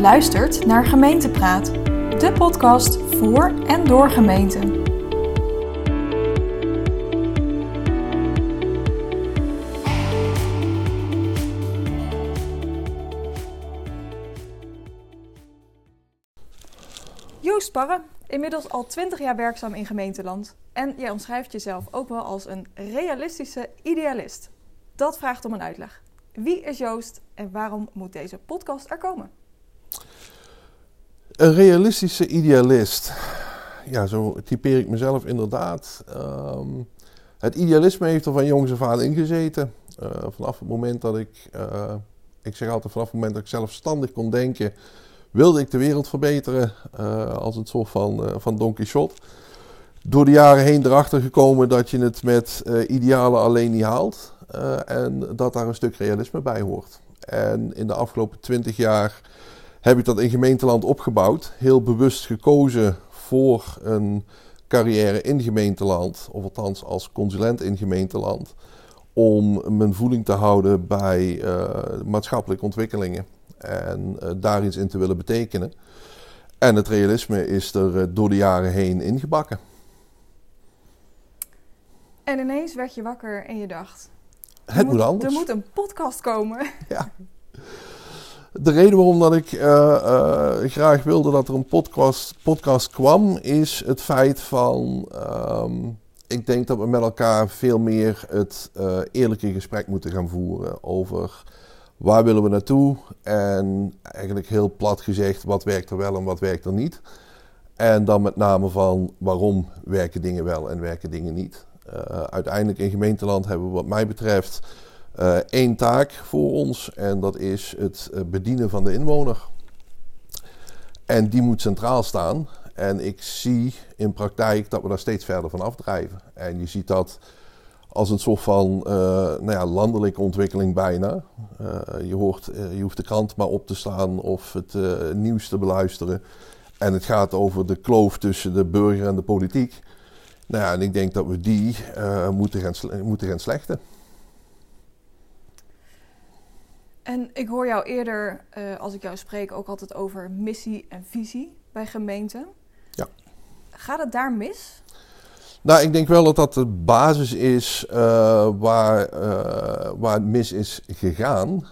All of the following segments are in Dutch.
Luistert naar Gemeentepraat, de podcast voor en door gemeenten. Joost Parre, inmiddels al 20 jaar werkzaam in gemeenteland. En jij omschrijft jezelf ook wel als een realistische idealist. Dat vraagt om een uitleg. Wie is Joost en waarom moet deze podcast er komen? Een realistische idealist. Ja, zo typeer ik mezelf inderdaad. Ehm, het idealisme heeft er van jongs af aan ingezeten. Uh, vanaf het moment dat ik, uh, ik zeg altijd vanaf het moment dat ik zelfstandig kon denken, wilde ik de wereld verbeteren. Uh, als een soort van, van Don Quixote. Door de jaren heen erachter gekomen dat je het met idealen alleen niet haalt. en dat daar een stuk realisme bij hoort. En in de afgelopen twintig jaar heb ik dat in gemeenteland opgebouwd. Heel bewust gekozen voor een carrière in gemeenteland, of althans als consulent in gemeenteland, om mijn voeling te houden bij uh, maatschappelijke ontwikkelingen en uh, daar iets in te willen betekenen. En het realisme is er uh, door de jaren heen ingebakken. En ineens werd je wakker en je dacht: het moet, moet anders. Er moet een podcast komen. Ja. De reden waarom dat ik uh, uh, graag wilde dat er een podcast, podcast kwam, is het feit van. Um, ik denk dat we met elkaar veel meer het uh, eerlijke gesprek moeten gaan voeren over waar willen we naartoe en eigenlijk heel plat gezegd wat werkt er wel en wat werkt er niet. En dan met name van waarom werken dingen wel en werken dingen niet. uiteindelijk in gemeenteland hebben we wat mij betreft één taak voor ons en dat is het eh, bedienen van de inwoner. En die moet centraal staan. En ik zie in praktijk dat we daar steeds verder van afdrijven. En je ziet dat als een soort van uh, nou ja, landelijke ontwikkeling bijna. Je, hoort, je hoeft de krant maar op te slaan of het nieuws te beluisteren. En het gaat over de kloof tussen de burger en de politiek. Nou ja, en ik denk dat we die moeten, gaan, moeten gaan slechten. En ik hoor jou eerder, uh, als ik jou spreek, ook altijd over missie en visie bij gemeenten. Ja. Gaat het daar mis? Nou, ik denk wel dat dat de basis is uh, waar, uh, waar het mis is gegaan.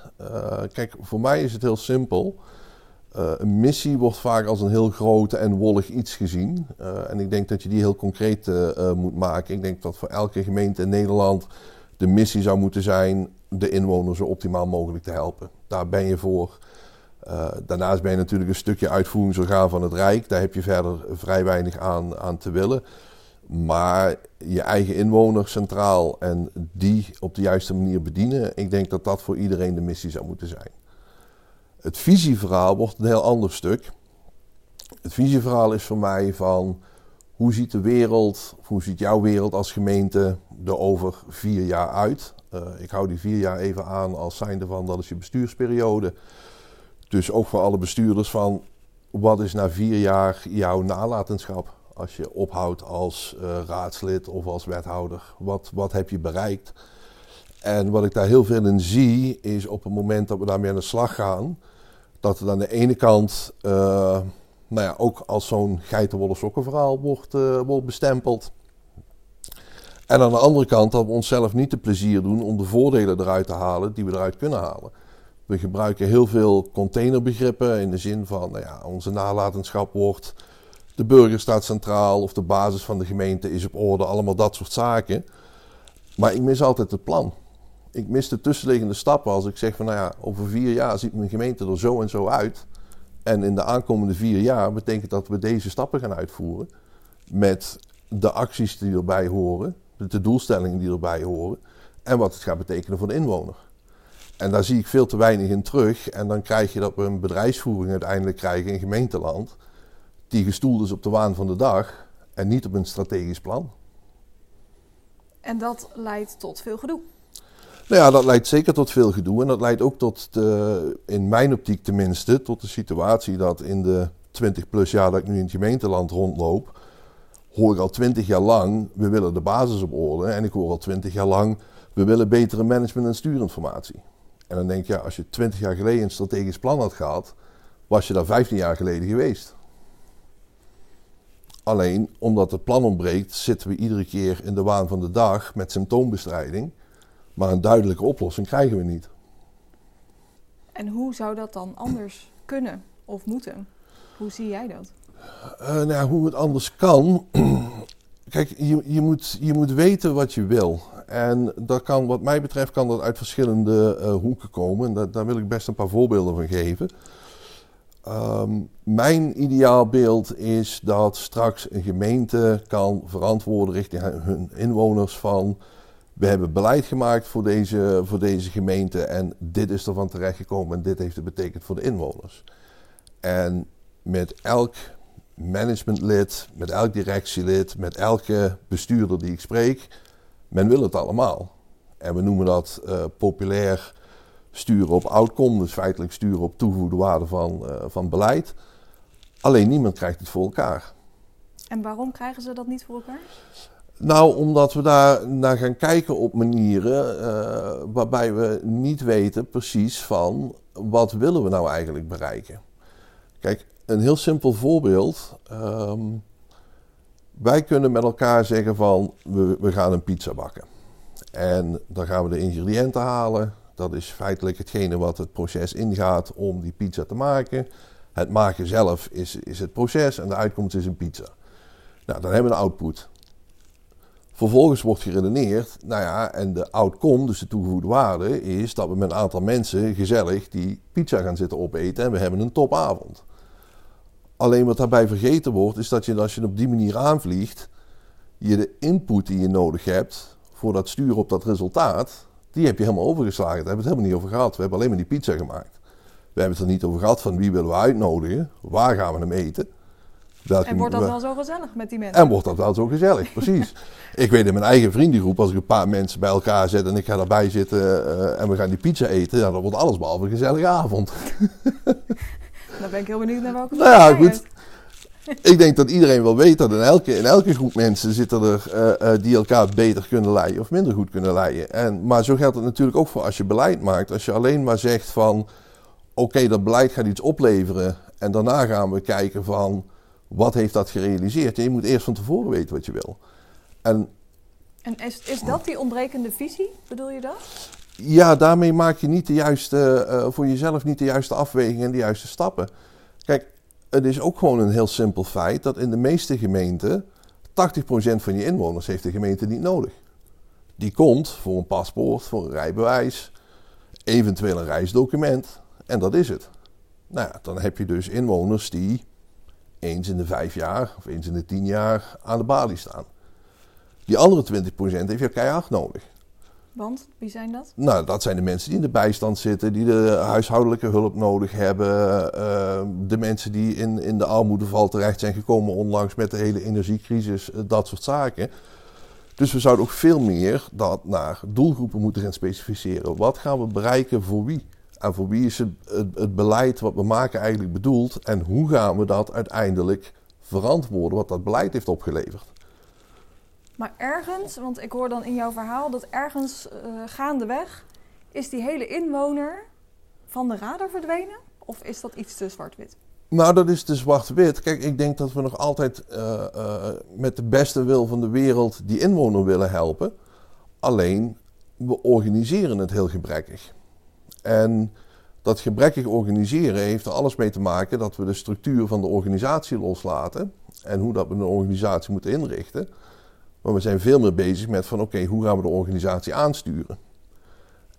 kijk, voor mij is het heel simpel. een missie wordt vaak als een heel groot en wollig iets gezien. en ik denk dat je die heel concreet moet maken. Ik denk dat voor elke gemeente in Nederland de missie zou moeten zijn de inwoners zo optimaal mogelijk te helpen. Daar ben je voor. Uh, daarnaast ben je natuurlijk een stukje uitvoeringsorgaan van het Rijk. Daar heb je verder vrij weinig aan, aan te willen. Maar je eigen inwoners centraal en die op de juiste manier bedienen, ik denk dat dat voor iedereen de missie zou moeten zijn. Het visieverhaal wordt een heel ander stuk. Het visieverhaal is voor mij van hoe ziet de wereld, hoe ziet jouw wereld als gemeente er over vier jaar uit? Uh, ik hou die vier jaar even aan als zijnde van dat is je bestuursperiode. Dus ook voor alle bestuurders van wat is na vier jaar jouw nalatenschap? Als je ophoudt als uh, raadslid of als wethouder, wat, wat heb je bereikt? En wat ik daar heel veel in zie, is op het moment dat we daarmee aan de slag gaan, dat er aan de ene kant uh, nou ja, ook als zo'n geitenwolle sokken verhaal wordt, wordt bestempeld. En aan de andere kant dat we onszelf niet de plezier doen om de voordelen eruit te halen die we eruit kunnen halen. We gebruiken heel veel containerbegrippen in de zin van nou ja, onze nalatenschap wordt, de burger staat centraal of de basis van de gemeente is op orde, allemaal dat soort zaken. Maar ik mis altijd het plan. Ik mis de tussenliggende stappen als ik zeg van nou ja, over vier jaar ziet mijn gemeente er zo en zo uit. En in de aankomende vier jaar betekent dat we deze stappen gaan uitvoeren met de acties die erbij horen, de doelstellingen die erbij horen en wat het gaat betekenen voor de inwoner. En daar zie ik veel te weinig in terug. En dan krijg je dat we een bedrijfsvoering uiteindelijk krijgen in gemeenteland, die gestoeld is op de waan van de dag en niet op een strategisch plan. En dat leidt tot veel gedoe. Nou ja, dat leidt zeker tot veel gedoe. En dat leidt ook tot, de, in mijn optiek tenminste, tot de situatie dat in de 20 plus jaar dat ik nu in het gemeenteland rondloop, hoor ik al 20 jaar lang, we willen de basis op orde. En ik hoor al 20 jaar lang, we willen betere management en stuurinformatie. En dan denk je, als je 20 jaar geleden een strategisch plan had gehad, was je daar 15 jaar geleden geweest. Alleen omdat het plan ontbreekt, zitten we iedere keer in de waan van de dag met symptoombestrijding. Maar een duidelijke oplossing krijgen we niet. En hoe zou dat dan anders kunnen of moeten? Hoe zie jij dat? Uh, nou, hoe het anders kan. Kijk, je, je, moet, je moet weten wat je wil. En dat kan, wat mij betreft, kan dat uit verschillende uh, hoeken komen. En daar wil ik best een paar voorbeelden van geven. Um, mijn ideaalbeeld is dat straks een gemeente kan verantwoorden richting hun inwoners van... We hebben beleid gemaakt voor deze, voor deze gemeente en dit is ervan terechtgekomen en dit heeft het betekend voor de inwoners. En met elk managementlid, met elk directielid, met elke bestuurder die ik spreek, men wil het allemaal. En we noemen dat uh, populair sturen op outcome, dus feitelijk sturen op toegevoegde waarde van, uh, van beleid. Alleen niemand krijgt het voor elkaar. En waarom krijgen ze dat niet voor elkaar? Nou, omdat we daar naar gaan kijken op manieren uh, waarbij we niet weten precies van wat willen we nou eigenlijk bereiken. Kijk, een heel simpel voorbeeld. Um, wij kunnen met elkaar zeggen van we, we gaan een pizza bakken. En dan gaan we de ingrediënten halen. Dat is feitelijk hetgene wat het proces ingaat om die pizza te maken. Het maken zelf is, is het proces en de uitkomst is een pizza. Nou, dan hebben we een output. Vervolgens wordt geredeneerd, nou ja, en de outcome, dus de toegevoegde waarde, is dat we met een aantal mensen gezellig die pizza gaan zitten opeten en we hebben een topavond. Alleen wat daarbij vergeten wordt, is dat je als je op die manier aanvliegt, je de input die je nodig hebt voor dat sturen op dat resultaat, die heb je helemaal overgeslagen. Daar hebben we het helemaal niet over gehad. We hebben alleen maar die pizza gemaakt. We hebben het er niet over gehad van wie willen we uitnodigen, waar gaan we hem eten. en wordt dat wel zo gezellig met die mensen? En wordt dat wel zo gezellig, precies. ik weet in mijn eigen vriendengroep, als ik een paar mensen bij elkaar zet en ik ga daarbij zitten uh, en we gaan die pizza eten, ja, dan wordt alles behalve een gezellige avond. Dan ben ik heel benieuwd naar welke Nou ja, goed. Ik denk dat iedereen wel weet dat in elke, in elke groep mensen zitten er uh, uh, die elkaar beter kunnen leiden of minder goed kunnen leiden. En, maar zo geldt het natuurlijk ook voor als je beleid maakt. Als je alleen maar zegt van oké, okay, dat beleid gaat iets opleveren en daarna gaan we kijken van wat heeft dat gerealiseerd. je moet eerst van tevoren weten wat je wil. En, en is, is dat die ontbrekende visie, bedoel je dat? Ja, daarmee maak je niet de juiste, uh, voor jezelf niet de juiste afwegingen en de juiste stappen. Kijk, het is ook gewoon een heel simpel feit dat in de meeste gemeenten 80% van je inwoners heeft de gemeente niet nodig. Die komt voor een paspoort, voor een rijbewijs, eventueel een reisdocument en dat is het. Nou ja, dan heb je dus inwoners die eens in de vijf jaar of eens in de tien jaar aan de balie staan. Die andere 20% heeft je keihard nodig. Want wie zijn dat? Nou, dat zijn de mensen die in de bijstand zitten, die de huishoudelijke hulp nodig hebben. Uh, de mensen die in, in de armoedeval terecht zijn gekomen onlangs met de hele energiecrisis, uh, dat soort zaken. Dus we zouden ook veel meer dat naar doelgroepen moeten gaan specificeren. Wat gaan we bereiken voor wie? En voor wie is het, het, het beleid wat we maken eigenlijk bedoeld? En hoe gaan we dat uiteindelijk verantwoorden wat dat beleid heeft opgeleverd? Maar ergens, want ik hoor dan in jouw verhaal dat ergens uh, gaandeweg is die hele inwoner van de radar verdwenen? Of is dat iets te zwart-wit? Nou, dat is te zwart-wit. Kijk, ik denk dat we nog altijd uh, uh, met de beste wil van de wereld die inwoner willen helpen. Alleen, we organiseren het heel gebrekkig. En dat gebrekkig organiseren heeft er alles mee te maken dat we de structuur van de organisatie loslaten. En hoe dat we een organisatie moeten inrichten. Maar we zijn veel meer bezig met van oké, hoe gaan we de organisatie aansturen?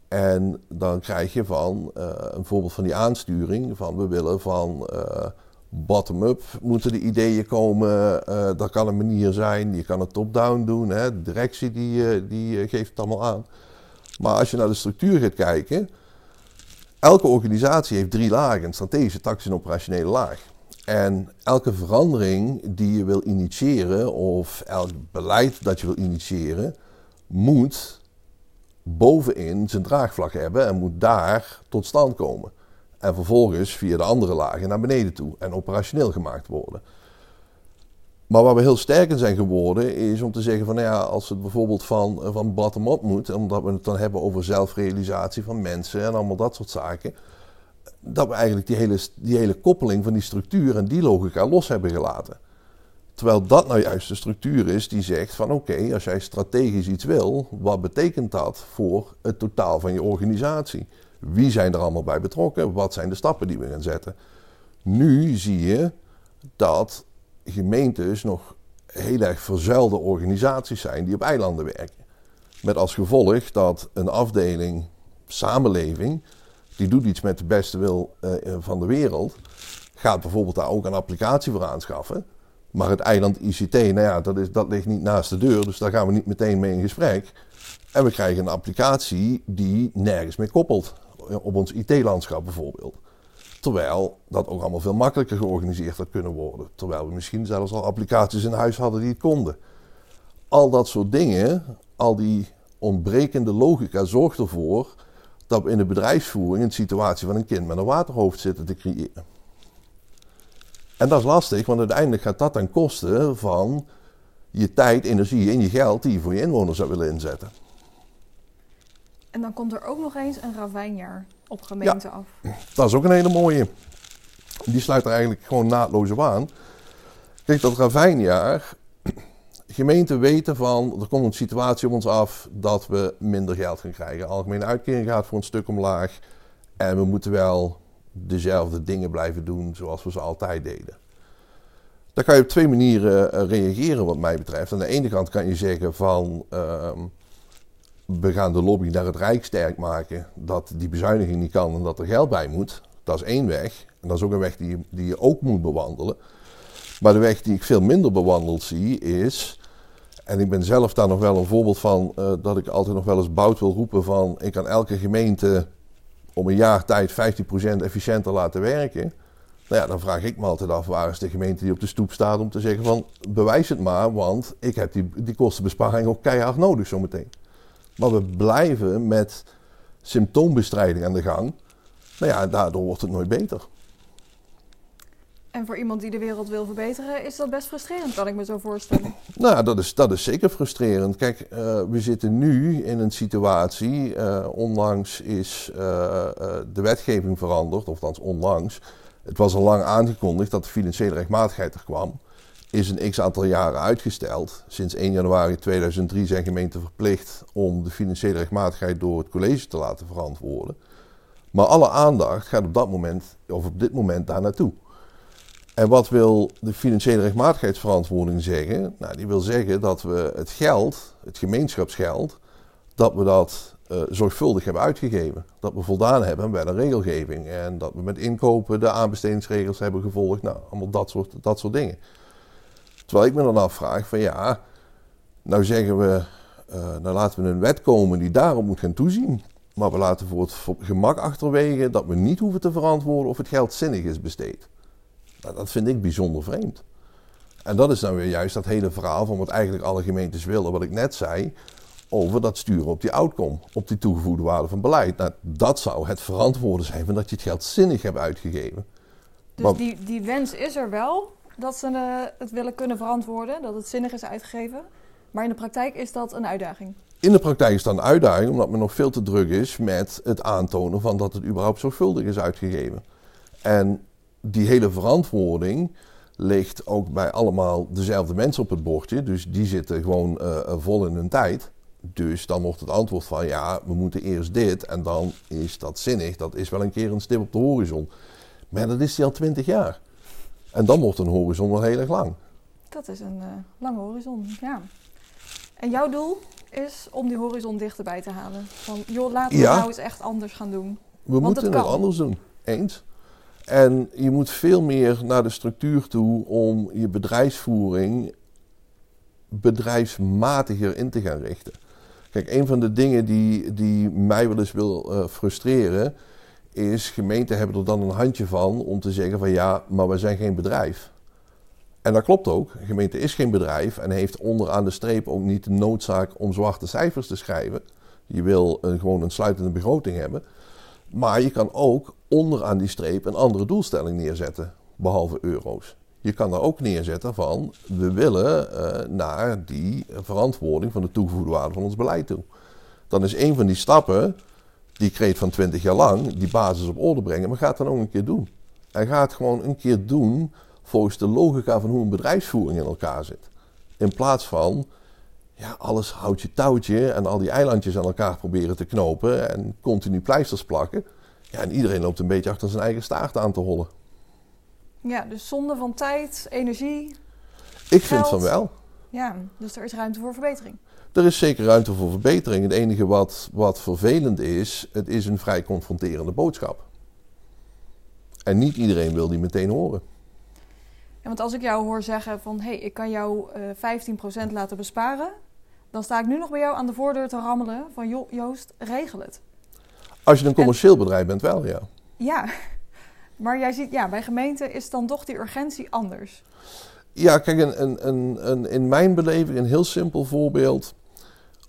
En dan krijg je van uh, een voorbeeld van die aansturing, van we willen van uh, bottom-up moeten de ideeën komen. Uh, dat kan een manier zijn, je kan het top-down doen, hè? de directie die, die geeft het allemaal aan. Maar als je naar de structuur gaat kijken, elke organisatie heeft drie lagen, een strategische, tactische en operationele laag. En elke verandering die je wil initiëren, of elk beleid dat je wil initiëren, moet bovenin zijn draagvlak hebben en moet daar tot stand komen. En vervolgens via de andere lagen naar beneden toe en operationeel gemaakt worden. Maar waar we heel sterk in zijn geworden is om te zeggen van nou ja, als het bijvoorbeeld van, van bottom-up moet, omdat we het dan hebben over zelfrealisatie van mensen en allemaal dat soort zaken dat we eigenlijk die hele, die hele koppeling van die structuur en die logica los hebben gelaten. Terwijl dat nou juist de structuur is die zegt van oké, als jij strategisch iets wil, wat betekent dat voor het totaal van je organisatie? Wie zijn er allemaal bij betrokken? Wat zijn de stappen die we gaan zetten? Nu zie je dat gemeentes nog heel erg verzuilde organisaties zijn die op eilanden werken. Met als gevolg dat een afdeling samenleving, die doet iets met de beste wil uh, van de wereld, gaat bijvoorbeeld daar ook een applicatie voor aanschaffen. Maar het eiland ICT, nou ja, dat, is, dat ligt niet naast de deur, dus daar gaan we niet meteen mee in gesprek. En we krijgen een applicatie die nergens meer koppelt. Op ons IT-landschap bijvoorbeeld. Terwijl dat ook allemaal veel makkelijker georganiseerd had kunnen worden. Terwijl we misschien zelfs al applicaties in huis hadden die het konden. Al dat soort dingen, al die ontbrekende logica zorgt ervoor dat we in de bedrijfsvoering een situatie van een kind met een waterhoofd zitten te creëren. En dat is lastig, want uiteindelijk gaat dat ten koste van je tijd, energie en je geld die je voor je inwoners zou willen inzetten. En dan komt er ook nog eens een ravijnjaar op gemeente af. Dat is ook een hele mooie. Die sluit er eigenlijk gewoon naadloos op aan. Kijk, dat ravijnjaar. Gemeenten weten van, er komt een situatie op ons af dat we minder geld gaan krijgen. Algemene uitkering gaat voor een stuk omlaag. En we moeten wel dezelfde dingen blijven doen zoals we ze altijd deden. Daar kan je op twee manieren eh, reageren wat mij betreft. Aan de ene kant kan je zeggen van ehm, we gaan de lobby naar het Rijk sterk maken dat die bezuiniging niet kan en dat er geld bij moet. Dat is één weg. En dat is ook een weg die, die je ook moet bewandelen. Maar de weg die ik veel minder bewandeld zie is, en ik ben zelf daar nog wel een voorbeeld van, uh, dat ik altijd nog wel eens bout wil roepen van ik kan elke gemeente om een jaar tijd 15% efficiënter laten werken. Nou ja, dan vraag ik me altijd af, waar is de gemeente die op de stoep staat om te zeggen van bewijs het maar, want ik heb die, die kostenbesparing ook keihard nodig zometeen. Maar we blijven met symptoombestrijding aan de gang. Nou ja, daardoor wordt het nooit beter. En voor iemand die de wereld wil verbeteren, is dat best frustrerend, kan ik me zo voorstellen. Nou, dat is, dat is zeker frustrerend. Kijk, uh, we zitten nu in een situatie, uh, onlangs is uh, de wetgeving veranderd, of althans onlangs. Het was al lang aangekondigd dat de financiële rechtmatigheid er kwam. Is een x aantal jaren uitgesteld. Sinds 1 januari 2003 zijn gemeenten verplicht om de financiële rechtmatigheid door het college te laten verantwoorden. Maar alle aandacht gaat op dat moment, of op dit moment, daar naartoe. En wat wil de financiële rechtmatigheidsverantwoording zeggen? Nou, die wil zeggen dat we het geld, het gemeenschapsgeld, dat we dat uh, zorgvuldig hebben uitgegeven. Dat we voldaan hebben bij de regelgeving. En dat we met inkopen de aanbestedingsregels hebben gevolgd. Nou, allemaal dat soort, dat soort dingen. Terwijl ik me dan afvraag van ja, nou zeggen we, uh, nou laten we een wet komen die daarop moet gaan toezien. Maar we laten voor het gemak achterwege dat we niet hoeven te verantwoorden of het geld zinnig is besteed. Nou, dat vind ik bijzonder vreemd. En dat is dan weer juist dat hele verhaal van wat eigenlijk alle gemeentes willen, wat ik net zei, over dat sturen op die outcome, op die toegevoegde waarde van beleid. Nou, dat zou het verantwoorden zijn van dat je het geld zinnig hebt uitgegeven. Dus die, die wens is er wel, dat ze uh, het willen kunnen verantwoorden, dat het zinnig is uitgegeven. Maar in de praktijk is dat een uitdaging. In de praktijk is dat een uitdaging, omdat men nog veel te druk is met het aantonen van dat het überhaupt zorgvuldig is uitgegeven. En die hele verantwoording ligt ook bij allemaal dezelfde mensen op het bordje. Dus die zitten gewoon uh, vol in hun tijd. Dus dan wordt het antwoord van ja, we moeten eerst dit en dan is dat zinnig. Dat is wel een keer een stip op de horizon. Maar dat is die al twintig jaar. En dan wordt een horizon wel heel erg lang. Dat is een uh, lange horizon, ja. En jouw doel is om die horizon dichterbij te halen. Van joh, laten we ja. nou eens echt anders gaan doen. We Want moeten het, het anders doen. Eens. En je moet veel meer naar de structuur toe om je bedrijfsvoering bedrijfsmatiger in te gaan richten. Kijk, een van de dingen die, die mij wel eens wil uh, frustreren, is gemeenten hebben er dan een handje van om te zeggen van ja, maar we zijn geen bedrijf. En dat klopt ook. Een gemeente is geen bedrijf en heeft onderaan de streep ook niet de noodzaak om zwarte cijfers te schrijven. Je wil een, gewoon een sluitende begroting hebben. Maar je kan ook onderaan die streep een andere doelstelling neerzetten, behalve euro's. Je kan daar ook neerzetten van, we willen uh, naar die verantwoording van de toegevoegde waarde van ons beleid toe. Dan is een van die stappen die kreet van 20 jaar lang, die basis op orde brengen, maar ga het dan ook een keer doen. En ga het gewoon een keer doen volgens de logica van hoe een bedrijfsvoering in elkaar zit. In plaats van ja, alles houtje touwtje en al die eilandjes aan elkaar proberen te knopen en continu pleisters plakken. Ja, en iedereen loopt een beetje achter zijn eigen staart aan te hollen. Ja, dus zonde van tijd, energie. Ik vind van wel. Ja, dus er is ruimte voor verbetering. Er is zeker ruimte voor verbetering. Het enige wat, wat vervelend is, het is een vrij confronterende boodschap. En niet iedereen wil die meteen horen. Ja, want als ik jou hoor zeggen van hé, hey, ik kan jou uh, 15% laten besparen, dan sta ik nu nog bij jou aan de voordeur te rammelen van joh, Joost, regel het. Als je een commercieel bedrijf bent, wel ja. Ja, maar jij ziet, ja, bij gemeenten is dan toch die urgentie anders. Ja, kijk, een, een, een, een, in mijn beleving een heel simpel voorbeeld.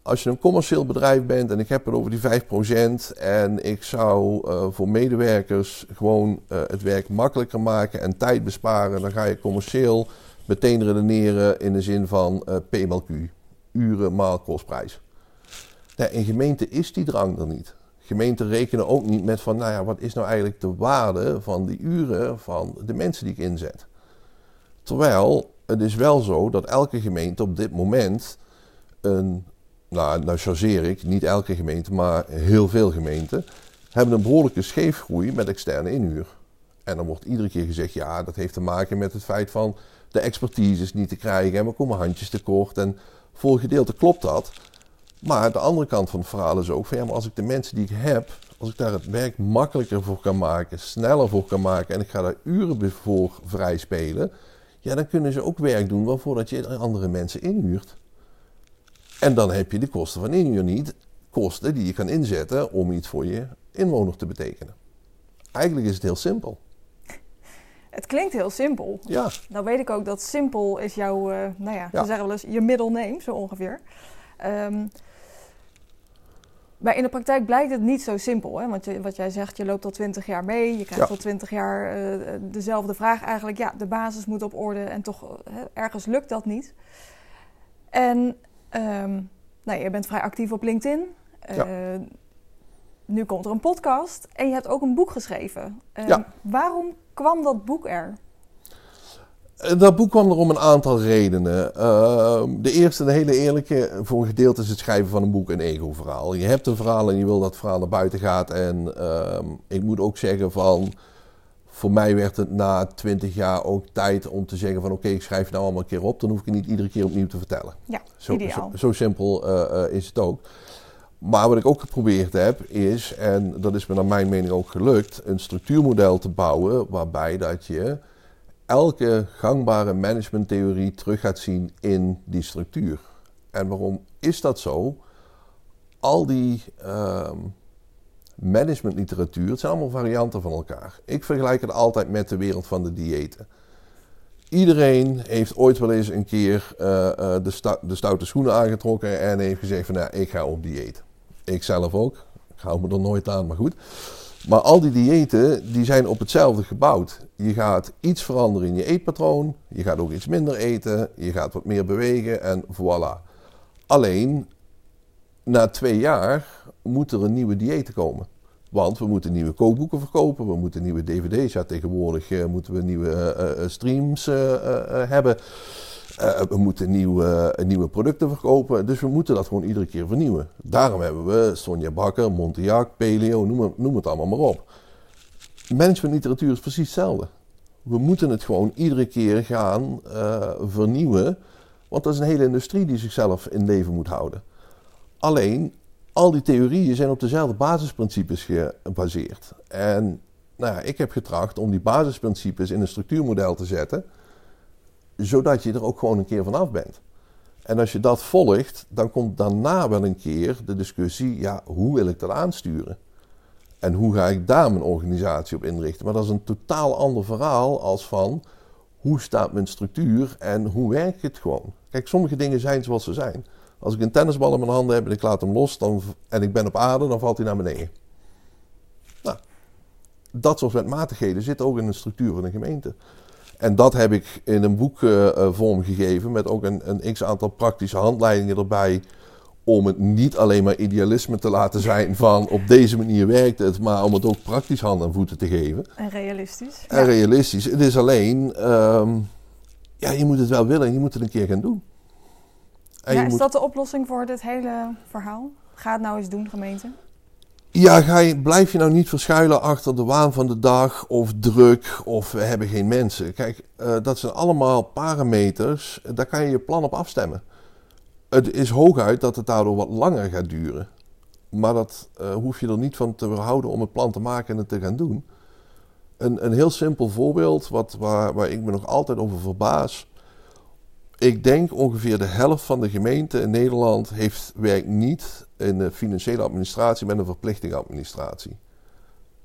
Als je een commercieel bedrijf bent en ik heb het over die 5% en ik zou uh, voor medewerkers gewoon uh, het werk makkelijker maken en tijd besparen, dan ga je commercieel meteen redeneren in de zin van uh, P maal Q, uren maal kostprijs. Ja, in gemeente is die drang er niet. Gemeenten rekenen ook niet met van, nou ja, wat is nou eigenlijk de waarde van die uren van de mensen die ik inzet. Terwijl het is wel zo dat elke gemeente op dit moment een, nou, nou chargeer ik, niet elke gemeente, maar heel veel gemeenten, hebben een behoorlijke scheefgroei met externe inhuur. En dan wordt iedere keer gezegd, ja, dat heeft te maken met het feit van de expertise is niet te krijgen en we komen handjes tekort. En voor een gedeelte klopt dat. Maar de andere kant van het verhaal is ook van ja, maar als ik de mensen die ik heb, als ik daar het werk makkelijker voor kan maken, sneller voor kan maken en ik ga daar uren voor vrij spelen, ja, dan kunnen ze ook werk doen waarvoor dat je andere mensen inhuurt. En dan heb je de kosten van inhuur niet, kosten die je kan inzetten om iets voor je inwoner te betekenen. Eigenlijk is het heel simpel. Het klinkt heel simpel. Ja. Nou weet ik ook dat simpel is jouw, uh, nou ja, ja. we zeggen wel eens je middelneem, zo ongeveer. Um, maar in de praktijk blijkt het niet zo simpel. Hè? Want je, wat jij zegt, je loopt al twintig jaar mee. Je krijgt al twintig jaar uh, dezelfde vraag eigenlijk. Ja, de basis moet op orde en toch uh, ergens lukt dat niet. En um, nou, je bent vrij actief op LinkedIn. Ja. Nu komt er een podcast en je hebt ook een boek geschreven. Ja. Waarom kwam dat boek er? Eh, dat boek kwam er om een aantal redenen. Uh, de eerste, een hele eerlijke, voor een gedeelte is het schrijven van een boek een ego-verhaal. Je hebt een verhaal en je wil dat het verhaal naar buiten gaat. En uh, ik moet ook zeggen van, voor mij werd het na twintig jaar ook tijd om te zeggen van oké, okay, ik schrijf het nou allemaal een keer op. Dan hoef ik het niet iedere keer opnieuw te vertellen. Ja, zo, ideaal. Zo, zo simpel uh, is het ook. Maar wat ik ook geprobeerd heb is, en dat is me naar mijn mening ook gelukt, een structuurmodel te bouwen waarbij dat je elke gangbare managementtheorie terug gaat zien in die structuur. En waarom is dat zo? Al die um, managementliteratuur, het zijn allemaal varianten van elkaar. Ik vergelijk het altijd met de wereld van de diëten. Iedereen heeft ooit wel eens een keer uh, uh, de, de, stoute schoenen aangetrokken en heeft gezegd van nou, ik ga op dieet. Ik zelf ook. Ik hou me er nooit aan, maar goed. Maar al die diëten die zijn op hetzelfde gebouwd. Je gaat iets veranderen in je eetpatroon. Je gaat ook iets minder eten. Je gaat wat meer bewegen en voilà. Alleen na twee jaar moet er een nieuwe dieet komen. Want we moeten nieuwe kookboeken verkopen, we moeten nieuwe dvd's. Ja, tegenwoordig uh, moeten we nieuwe uh, uh, streams hebben. We moeten nieuwe, nieuwe producten verkopen. Dus we moeten dat gewoon iedere keer vernieuwen. Daarom hebben we Sonja Bakker, Montiac, Peleo, noem, het allemaal maar op. Managementliteratuur is precies hetzelfde. We moeten het gewoon iedere keer gaan vernieuwen. Want dat is een hele industrie die zichzelf in leven moet houden. Alleen, al die theorieën zijn op dezelfde basisprincipes gebaseerd. En nou ja, ik heb getracht om die basisprincipes in een structuurmodel te zetten, zodat je er ook gewoon een keer vanaf bent. En als je dat volgt, dan komt daarna wel een keer de discussie: ja, hoe wil ik dat aansturen? En hoe ga ik daar mijn organisatie op inrichten? Maar dat is een totaal ander verhaal als van hoe staat mijn structuur en hoe werkt het gewoon? Kijk, sommige dingen zijn zoals ze zijn. Als ik een tennisbal in mijn handen heb en ik laat hem los dan, en ik ben op aarde, dan valt hij naar beneden. Nou, dat soort wetmatigheden zitten ook in de structuur van een gemeente. En dat heb ik in een boek uh, vormgegeven met ook een, een x aantal praktische handleidingen erbij. om het niet alleen maar idealisme te laten zijn van op deze manier werkt het, maar om het ook praktisch hand en voeten te geven. En realistisch. En realistisch. Het is alleen, ehm, ja, je moet het wel willen en je moet het een keer gaan doen. En ja, is moet... dat de oplossing voor dit hele verhaal? Ga het nou eens doen, gemeente. Ja, ga blijf je nou niet verschuilen achter de waan van de dag of druk of we hebben geen mensen. Kijk, uh, dat zijn allemaal parameters, daar kan je je plan op afstemmen. Het is hooguit dat het daardoor wat langer gaat duren. Maar dat uh, hoef je er niet van te weerhouden om het plan te maken en het te gaan doen. Een, een heel simpel voorbeeld wat, waar, waar ik me nog altijd over verbaas. Ik denk ongeveer de helft van de gemeenten in Nederland heeft, werkt niet in de financiële administratie met een verplichtingadministratie.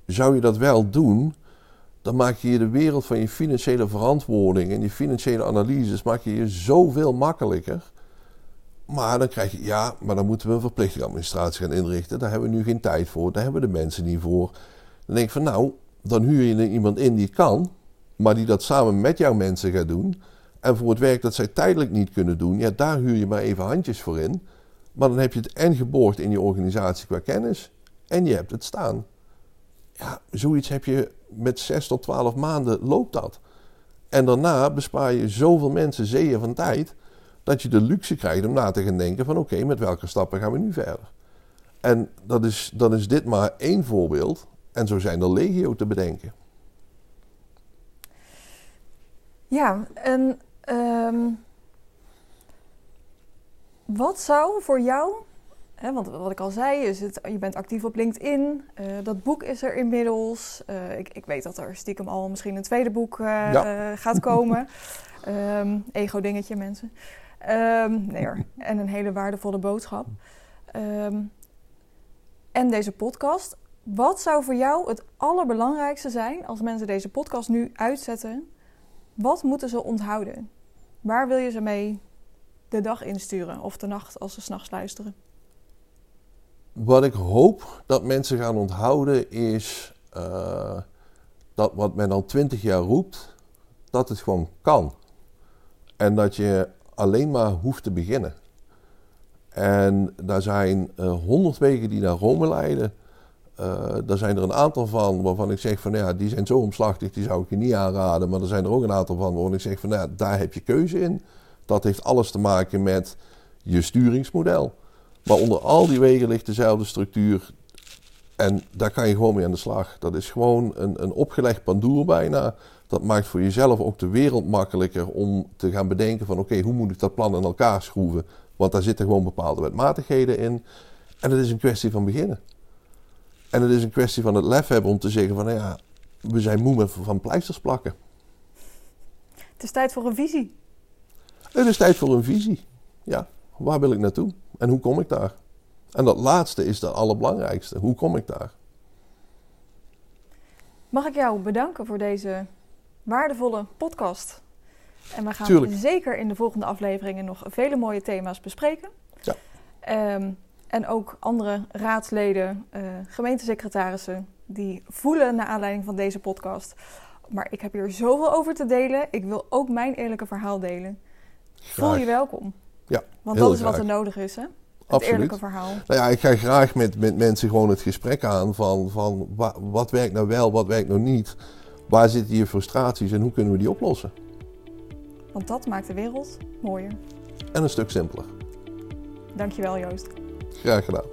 Zou je dat wel doen, dan maak je je de wereld van je financiële verantwoording en je financiële analyses maak je je zoveel makkelijker. Maar dan krijg je, ja, maar dan moeten we een verplichtingadministratie gaan inrichten. Daar hebben we nu geen tijd voor, daar hebben we de mensen niet voor. Dan denk ik van nou, dan huur je iemand in die kan, maar die dat samen met jouw mensen gaat doen. En voor het werk dat zij tijdelijk niet kunnen doen, ja, daar huur je maar even handjes voor in. Maar dan heb je het en geborgd in je organisatie qua kennis en je hebt het staan. Ja, zoiets heb je met 6 tot 12 maanden loopt dat. En daarna bespaar je zoveel mensen zeeën van tijd dat je de luxe krijgt om na te gaan denken van oké, met welke stappen gaan we nu verder? En dat is, dan is dit maar één voorbeeld en zo zijn er legio te bedenken. Ja, en um, wat zou voor jou, hè, want wat ik al zei, is het, je bent actief op LinkedIn, uh, dat boek is er inmiddels. Uh, ik, ik, weet dat er stiekem al misschien een tweede boek uh, ja. gaat komen. um, Ego-dingetje, mensen. Um, nee hoor. En een hele waardevolle boodschap. en deze podcast. Wat zou voor jou het allerbelangrijkste zijn als mensen deze podcast nu uitzetten? Wat moeten ze onthouden? Waar wil je ze mee de dag insturen of de nacht als ze s'nachts luisteren? Wat ik hoop dat mensen gaan onthouden is uh, dat wat men al twintig jaar roept, dat het gewoon kan. En dat je alleen maar hoeft te beginnen. En daar zijn uh, honderd wegen die naar Rome leiden. Uh, daar zijn er een aantal van waarvan ik zeg van ja, die zijn zo omslachtig, die zou ik je niet aanraden. Maar er zijn er ook een aantal van waarvan ik zeg van ja, daar heb je keuze in. Dat heeft alles te maken met je sturingsmodel. Maar onder al die wegen ligt dezelfde structuur. En daar kan je gewoon mee aan de slag. Dat is gewoon een, een opgelegd pandoer bijna. Dat maakt voor jezelf ook de wereld makkelijker om te gaan bedenken van oké, hoe moet ik dat plan in elkaar schroeven? Want daar zitten gewoon bepaalde wetmatigheden in. En het is een kwestie van beginnen. En het is een kwestie van het lef hebben om te zeggen van nou ja, we zijn moe van pleisters plakken. Het is tijd voor een visie. Het is tijd voor een visie. Ja, waar wil ik naartoe? En hoe kom ik daar? En dat laatste is het allerbelangrijkste. Hoe kom ik daar? Mag ik jou bedanken voor deze waardevolle podcast? En we gaan zeker in de volgende afleveringen nog vele mooie thema's bespreken. Ja. Um, en ook andere raadsleden, uh, gemeentesecretarissen, die voelen naar aanleiding van deze podcast. Maar ik heb hier zoveel over te delen. Ik wil ook mijn eerlijke verhaal delen. Voel je welkom. Ja, Want dat is wat er nodig is, hè? Het Absoluut. eerlijke verhaal. Nou ja, ik ga graag met, met mensen gewoon het gesprek aan van, van wat, wat werkt nou wel, wat werkt nou niet. Waar zitten je frustraties en hoe kunnen we die oplossen? Want dat maakt de wereld mooier. En een stuk simpeler. Dankjewel Joost. Graag gedaan.